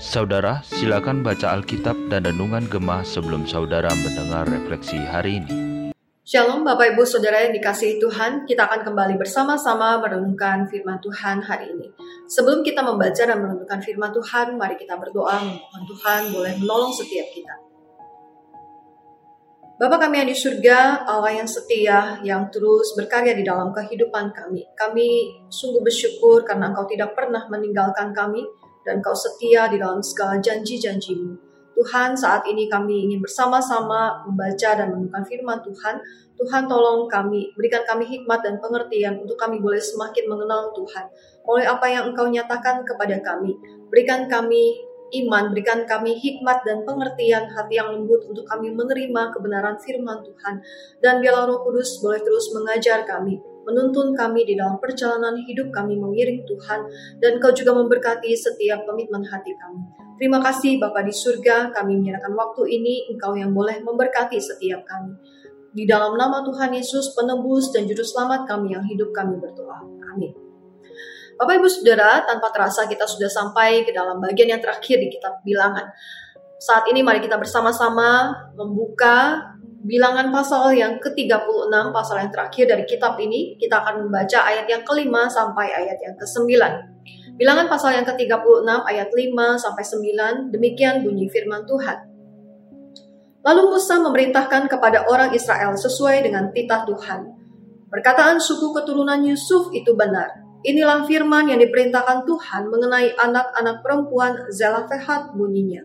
Saudara, silakan baca Alkitab dan Renungan Gemah sebelum saudara mendengar refleksi hari ini. Shalom Bapak Ibu Saudara yang dikasihi Tuhan, kita akan kembali bersama-sama merenungkan firman Tuhan hari ini. Sebelum kita membaca dan merenungkan firman Tuhan, mari kita berdoa memohon Tuhan boleh menolong setiap kita. Bapa kami yang di surga, Allah yang setia, yang terus berkarya di dalam kehidupan kami. Kami sungguh bersyukur karena Engkau tidak pernah meninggalkan kami, dan kau setia di dalam segala janji-janjimu. Tuhan, saat ini kami ingin bersama-sama membaca dan menemukan firman Tuhan. Tuhan tolong kami, berikan kami hikmat dan pengertian untuk kami boleh semakin mengenal Tuhan. Oleh apa yang Engkau nyatakan kepada kami, berikan kami iman, berikan kami hikmat dan pengertian hati yang lembut untuk kami menerima kebenaran firman Tuhan. Dan biarlah roh kudus boleh terus mengajar kami, menuntun kami di dalam perjalanan hidup kami mengiring Tuhan, dan Kau juga memberkati setiap komitmen hati kami. Terima kasih Bapa di surga, kami menyerahkan waktu ini, Engkau yang boleh memberkati setiap kami. Di dalam nama Tuhan Yesus, penebus dan juru selamat kami yang hidup kami berdoa. Amin. Bapak Ibu Saudara, tanpa terasa kita sudah sampai ke dalam bagian yang terakhir di kitab bilangan. Saat ini mari kita bersama-sama membuka bilangan pasal yang ke-36, pasal yang terakhir dari kitab ini, kita akan membaca ayat yang kelima sampai ayat yang ke-9. Bilangan pasal yang ke-36 ayat 5 sampai 9, demikian bunyi firman Tuhan. Lalu Musa memerintahkan kepada orang Israel sesuai dengan titah Tuhan. Perkataan suku keturunan Yusuf itu benar. Inilah firman yang diperintahkan Tuhan mengenai anak-anak perempuan Zelafehat bunyinya.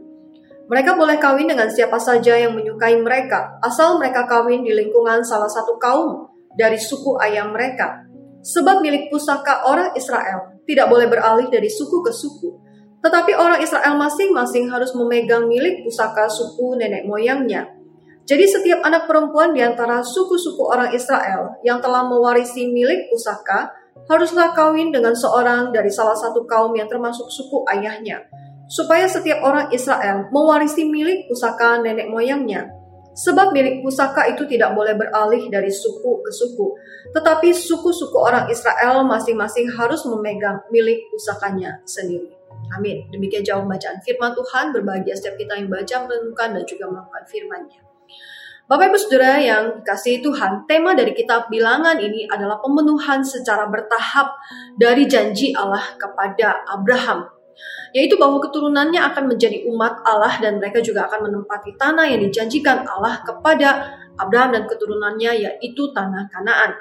Mereka boleh kawin dengan siapa saja yang menyukai mereka, asal mereka kawin di lingkungan salah satu kaum dari suku ayah mereka. Sebab milik pusaka orang Israel tidak boleh beralih dari suku ke suku, tetapi orang Israel masing-masing harus memegang milik pusaka suku nenek moyangnya. Jadi setiap anak perempuan di antara suku-suku orang Israel yang telah mewarisi milik pusaka haruslah kawin dengan seorang dari salah satu kaum yang termasuk suku ayahnya supaya setiap orang Israel mewarisi milik pusaka nenek moyangnya. Sebab milik pusaka itu tidak boleh beralih dari suku ke suku, tetapi suku-suku orang Israel masing-masing harus memegang milik pusakanya sendiri. Amin. Demikian jauh bacaan firman Tuhan, berbahagia setiap kita yang baca, merenungkan, dan juga melakukan firman-Nya. Bapak Ibu Saudara yang kasih Tuhan, tema dari kitab bilangan ini adalah pemenuhan secara bertahap dari janji Allah kepada Abraham yaitu bahwa keturunannya akan menjadi umat Allah dan mereka juga akan menempati tanah yang dijanjikan Allah kepada Abraham dan keturunannya yaitu tanah Kanaan.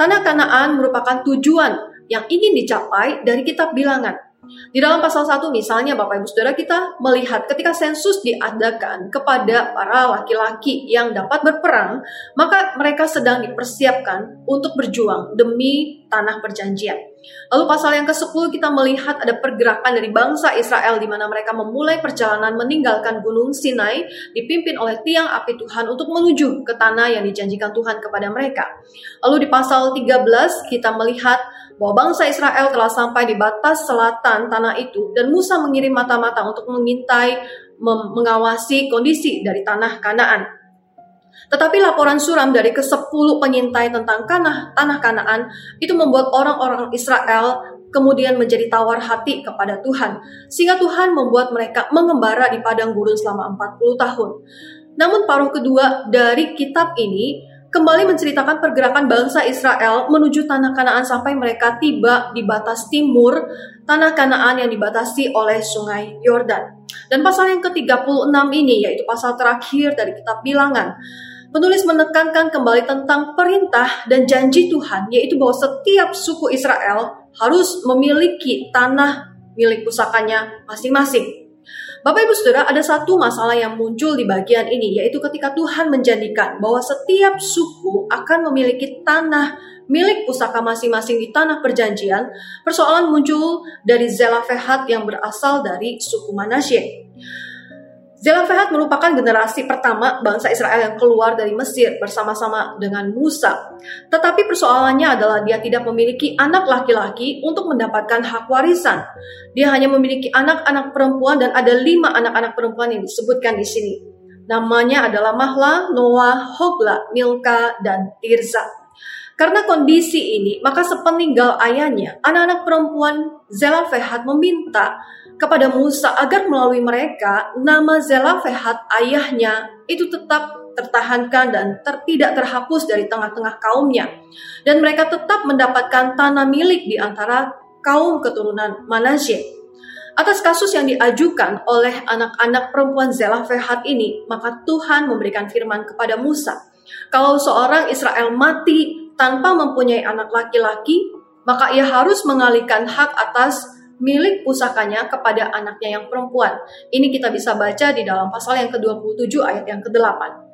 Tanah Kanaan merupakan tujuan yang ingin dicapai dari kitab bilangan di dalam pasal 1 misalnya Bapak Ibu Saudara kita melihat ketika sensus diadakan kepada para laki-laki yang dapat berperang, maka mereka sedang dipersiapkan untuk berjuang demi tanah perjanjian. Lalu pasal yang ke-10 kita melihat ada pergerakan dari bangsa Israel di mana mereka memulai perjalanan meninggalkan gunung Sinai dipimpin oleh tiang api Tuhan untuk menuju ke tanah yang dijanjikan Tuhan kepada mereka. Lalu di pasal 13 kita melihat bahwa bangsa Israel telah sampai di batas selatan tanah itu dan Musa mengirim mata-mata untuk mengintai mengawasi kondisi dari tanah Kanaan. Tetapi laporan suram dari ke-10 penyintai tentang tanah, tanah Kanaan itu membuat orang-orang Israel kemudian menjadi tawar hati kepada Tuhan. Sehingga Tuhan membuat mereka mengembara di padang gurun selama 40 tahun. Namun paruh kedua dari kitab ini kembali menceritakan pergerakan bangsa Israel menuju tanah Kanaan sampai mereka tiba di batas timur tanah Kanaan yang dibatasi oleh sungai Yordan. Dan pasal yang ke-36 ini yaitu pasal terakhir dari kitab Bilangan. Penulis menekankan kembali tentang perintah dan janji Tuhan yaitu bahwa setiap suku Israel harus memiliki tanah milik pusakanya masing-masing. Bapak Ibu Saudara, ada satu masalah yang muncul di bagian ini, yaitu ketika Tuhan menjadikan bahwa setiap suku akan memiliki tanah milik pusaka masing-masing di tanah perjanjian, persoalan muncul dari Zelafehat yang berasal dari suku Manasye. Zelafehat merupakan generasi pertama bangsa Israel yang keluar dari Mesir bersama-sama dengan Musa. Tetapi persoalannya adalah dia tidak memiliki anak laki-laki untuk mendapatkan hak warisan. Dia hanya memiliki anak-anak perempuan dan ada lima anak-anak perempuan yang disebutkan di sini. Namanya adalah Mahla, Noah, Hogla, Milka, dan Tirza. Karena kondisi ini, maka sepeninggal ayahnya, anak-anak perempuan Zelafehat meminta kepada Musa agar melalui mereka nama Zelafehat ayahnya itu tetap tertahankan dan ter, tidak terhapus dari tengah-tengah kaumnya. Dan mereka tetap mendapatkan tanah milik di antara kaum keturunan Manasye. Atas kasus yang diajukan oleh anak-anak perempuan Zelafehat ini, maka Tuhan memberikan firman kepada Musa. Kalau seorang Israel mati tanpa mempunyai anak laki-laki, maka ia harus mengalihkan hak atas milik pusakanya kepada anaknya yang perempuan. Ini kita bisa baca di dalam pasal yang ke-27 ayat yang ke-8.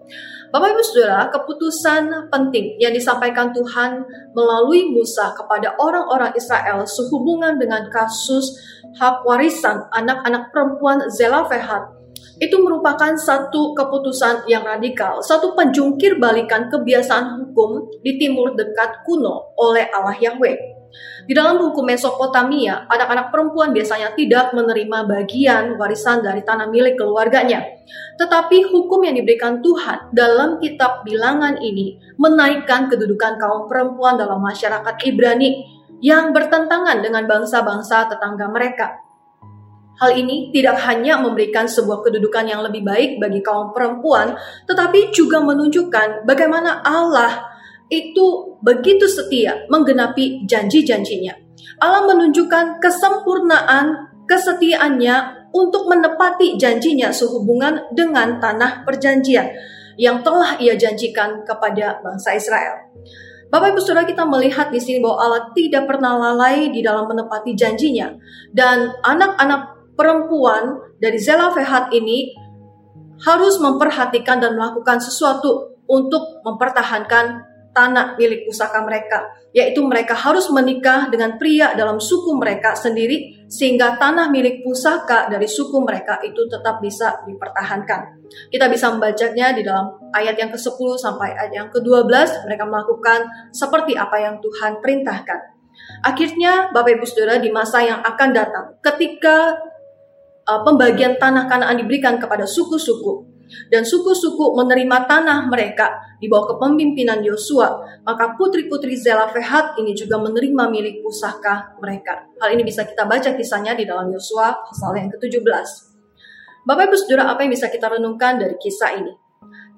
Bapak Ibu Saudara, keputusan penting yang disampaikan Tuhan melalui Musa kepada orang-orang Israel sehubungan dengan kasus hak warisan anak-anak perempuan Zelafehat itu merupakan satu keputusan yang radikal, satu penjungkir balikan kebiasaan hukum di timur dekat kuno oleh Allah Yahweh. Di dalam hukum Mesopotamia, anak-anak perempuan biasanya tidak menerima bagian warisan dari tanah milik keluarganya. Tetapi hukum yang diberikan Tuhan dalam kitab bilangan ini menaikkan kedudukan kaum perempuan dalam masyarakat Ibrani yang bertentangan dengan bangsa-bangsa tetangga mereka. Hal ini tidak hanya memberikan sebuah kedudukan yang lebih baik bagi kaum perempuan, tetapi juga menunjukkan bagaimana Allah itu begitu setia menggenapi janji-janjinya. Allah menunjukkan kesempurnaan kesetiaannya untuk menepati janjinya sehubungan dengan tanah perjanjian yang telah ia janjikan kepada bangsa Israel. Bapak Ibu Saudara kita melihat di sini bahwa Allah tidak pernah lalai di dalam menepati janjinya dan anak-anak perempuan dari Zelafehat ini harus memperhatikan dan melakukan sesuatu untuk mempertahankan tanah milik pusaka mereka, yaitu mereka harus menikah dengan pria dalam suku mereka sendiri sehingga tanah milik pusaka dari suku mereka itu tetap bisa dipertahankan. Kita bisa membacanya di dalam ayat yang ke-10 sampai ayat yang ke-12. Mereka melakukan seperti apa yang Tuhan perintahkan. Akhirnya Bapak Ibu Saudara di masa yang akan datang ketika uh, pembagian tanah Kanaan diberikan kepada suku-suku dan suku-suku menerima tanah mereka di bawah kepemimpinan Yosua, maka putri-putri Zelafehat ini juga menerima milik pusaka mereka. Hal ini bisa kita baca kisahnya di dalam Yosua pasal yang ke-17. Bapak Ibu Saudara, apa yang bisa kita renungkan dari kisah ini?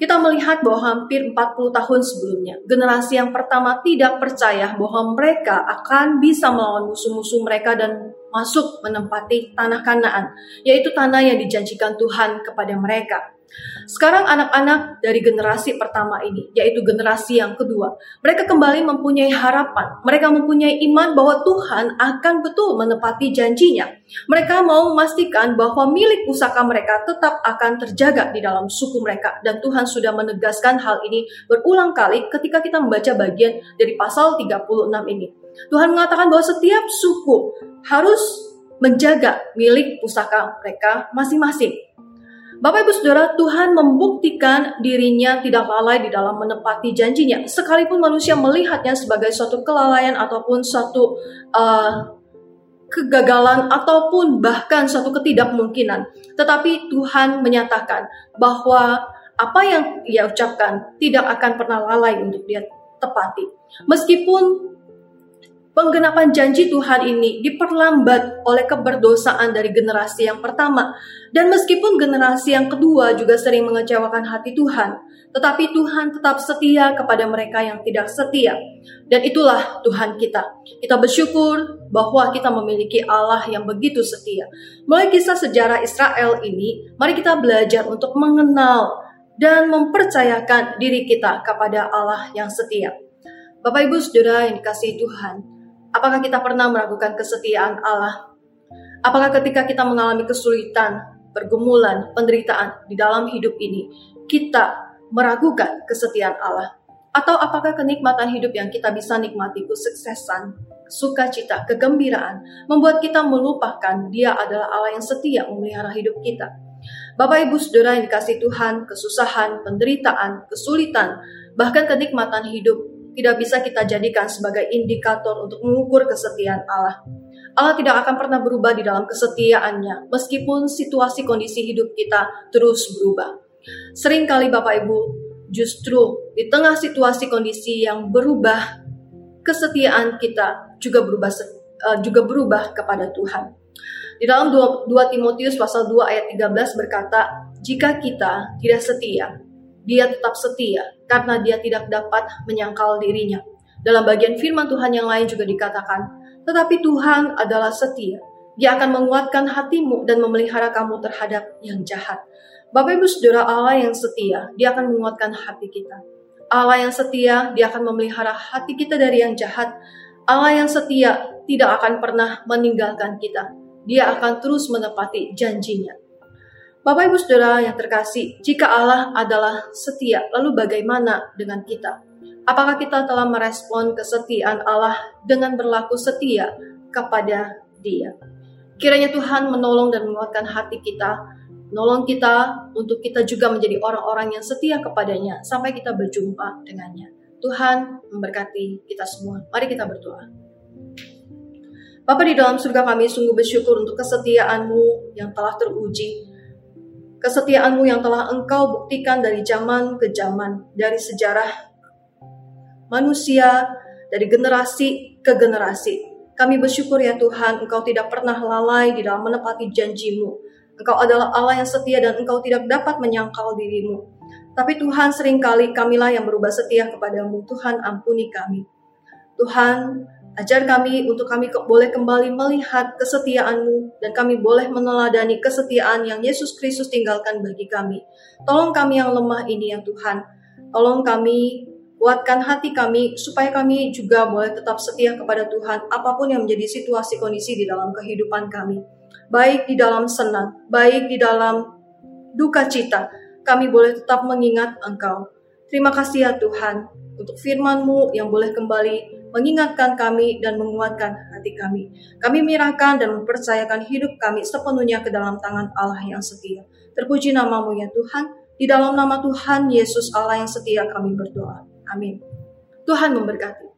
Kita melihat bahwa hampir 40 tahun sebelumnya, generasi yang pertama tidak percaya bahwa mereka akan bisa melawan musuh-musuh mereka dan masuk menempati tanah Kanaan, yaitu tanah yang dijanjikan Tuhan kepada mereka. Sekarang anak-anak dari generasi pertama ini, yaitu generasi yang kedua, mereka kembali mempunyai harapan. Mereka mempunyai iman bahwa Tuhan akan betul menepati janjinya. Mereka mau memastikan bahwa milik pusaka mereka tetap akan terjaga di dalam suku mereka. Dan Tuhan sudah menegaskan hal ini berulang kali ketika kita membaca bagian dari pasal 36 ini. Tuhan mengatakan bahwa setiap suku harus menjaga milik pusaka mereka masing-masing. Bapak Ibu Saudara, Tuhan membuktikan dirinya tidak lalai di dalam menepati janjinya. Sekalipun manusia melihatnya sebagai suatu kelalaian ataupun suatu uh, kegagalan ataupun bahkan suatu ketidakmungkinan. Tetapi Tuhan menyatakan bahwa apa yang ia ucapkan tidak akan pernah lalai untuk dia tepati. Meskipun Penggenapan janji Tuhan ini diperlambat oleh keberdosaan dari generasi yang pertama. Dan meskipun generasi yang kedua juga sering mengecewakan hati Tuhan, tetapi Tuhan tetap setia kepada mereka yang tidak setia. Dan itulah Tuhan kita. Kita bersyukur bahwa kita memiliki Allah yang begitu setia. Mulai kisah sejarah Israel ini, mari kita belajar untuk mengenal dan mempercayakan diri kita kepada Allah yang setia. Bapak Ibu Saudara yang dikasihi Tuhan, Apakah kita pernah meragukan kesetiaan Allah? Apakah ketika kita mengalami kesulitan, pergumulan, penderitaan di dalam hidup ini, kita meragukan kesetiaan Allah? Atau apakah kenikmatan hidup yang kita bisa nikmati, kesuksesan, sukacita, kegembiraan, membuat kita melupakan Dia adalah Allah yang setia memelihara hidup kita? Bapak Ibu Saudara yang dikasih Tuhan, kesusahan, penderitaan, kesulitan, bahkan kenikmatan hidup tidak bisa kita jadikan sebagai indikator untuk mengukur kesetiaan Allah. Allah tidak akan pernah berubah di dalam kesetiaannya, meskipun situasi kondisi hidup kita terus berubah. Seringkali Bapak Ibu, justru di tengah situasi kondisi yang berubah kesetiaan kita juga berubah uh, juga berubah kepada Tuhan. Di dalam 2, 2 Timotius pasal 2 ayat 13 berkata, "Jika kita tidak setia, dia tetap setia karena dia tidak dapat menyangkal dirinya." Dalam bagian firman Tuhan yang lain juga dikatakan, "Tetapi Tuhan adalah setia. Dia akan menguatkan hatimu dan memelihara kamu terhadap yang jahat." Bapak Ibu Saudara Allah yang setia, dia akan menguatkan hati kita. Allah yang setia, dia akan memelihara hati kita dari yang jahat. Allah yang setia tidak akan pernah meninggalkan kita dia akan terus menepati janjinya. Bapak Ibu Saudara yang terkasih, jika Allah adalah setia, lalu bagaimana dengan kita? Apakah kita telah merespon kesetiaan Allah dengan berlaku setia kepada Dia? Kiranya Tuhan menolong dan menguatkan hati kita, menolong kita untuk kita juga menjadi orang-orang yang setia kepadanya sampai kita berjumpa dengannya. Tuhan memberkati kita semua. Mari kita berdoa. Bapa di dalam surga kami sungguh bersyukur untuk kesetiaanmu yang telah teruji. Kesetiaanmu yang telah engkau buktikan dari zaman ke zaman, dari sejarah manusia, dari generasi ke generasi. Kami bersyukur ya Tuhan, Engkau tidak pernah lalai di dalam menepati janjimu. Engkau adalah Allah yang setia dan Engkau tidak dapat menyangkal dirimu. Tapi Tuhan sering kali kamilah yang berubah setia kepadamu. Tuhan ampuni kami. Tuhan, Ajar kami untuk kami boleh kembali melihat kesetiaan-Mu dan kami boleh meneladani kesetiaan yang Yesus Kristus tinggalkan bagi kami. Tolong kami yang lemah ini ya Tuhan. Tolong kami kuatkan hati kami supaya kami juga boleh tetap setia kepada Tuhan apa pun yang menjadi situasi kondisi di dalam kehidupan kami. Baik di dalam senang, baik di dalam duka cita, kami boleh tetap mengingat Engkau. Terima kasih ya Tuhan untuk firman-Mu yang boleh kembali mengingatkan kami dan menguatkan hati kami. Kami menyerahkan dan mempercayakan hidup kami sepenuhnya ke dalam tangan Allah yang setia. Terpuji namamu ya Tuhan, di dalam nama Tuhan Yesus Allah yang setia kami berdoa. Amin. Tuhan memberkati.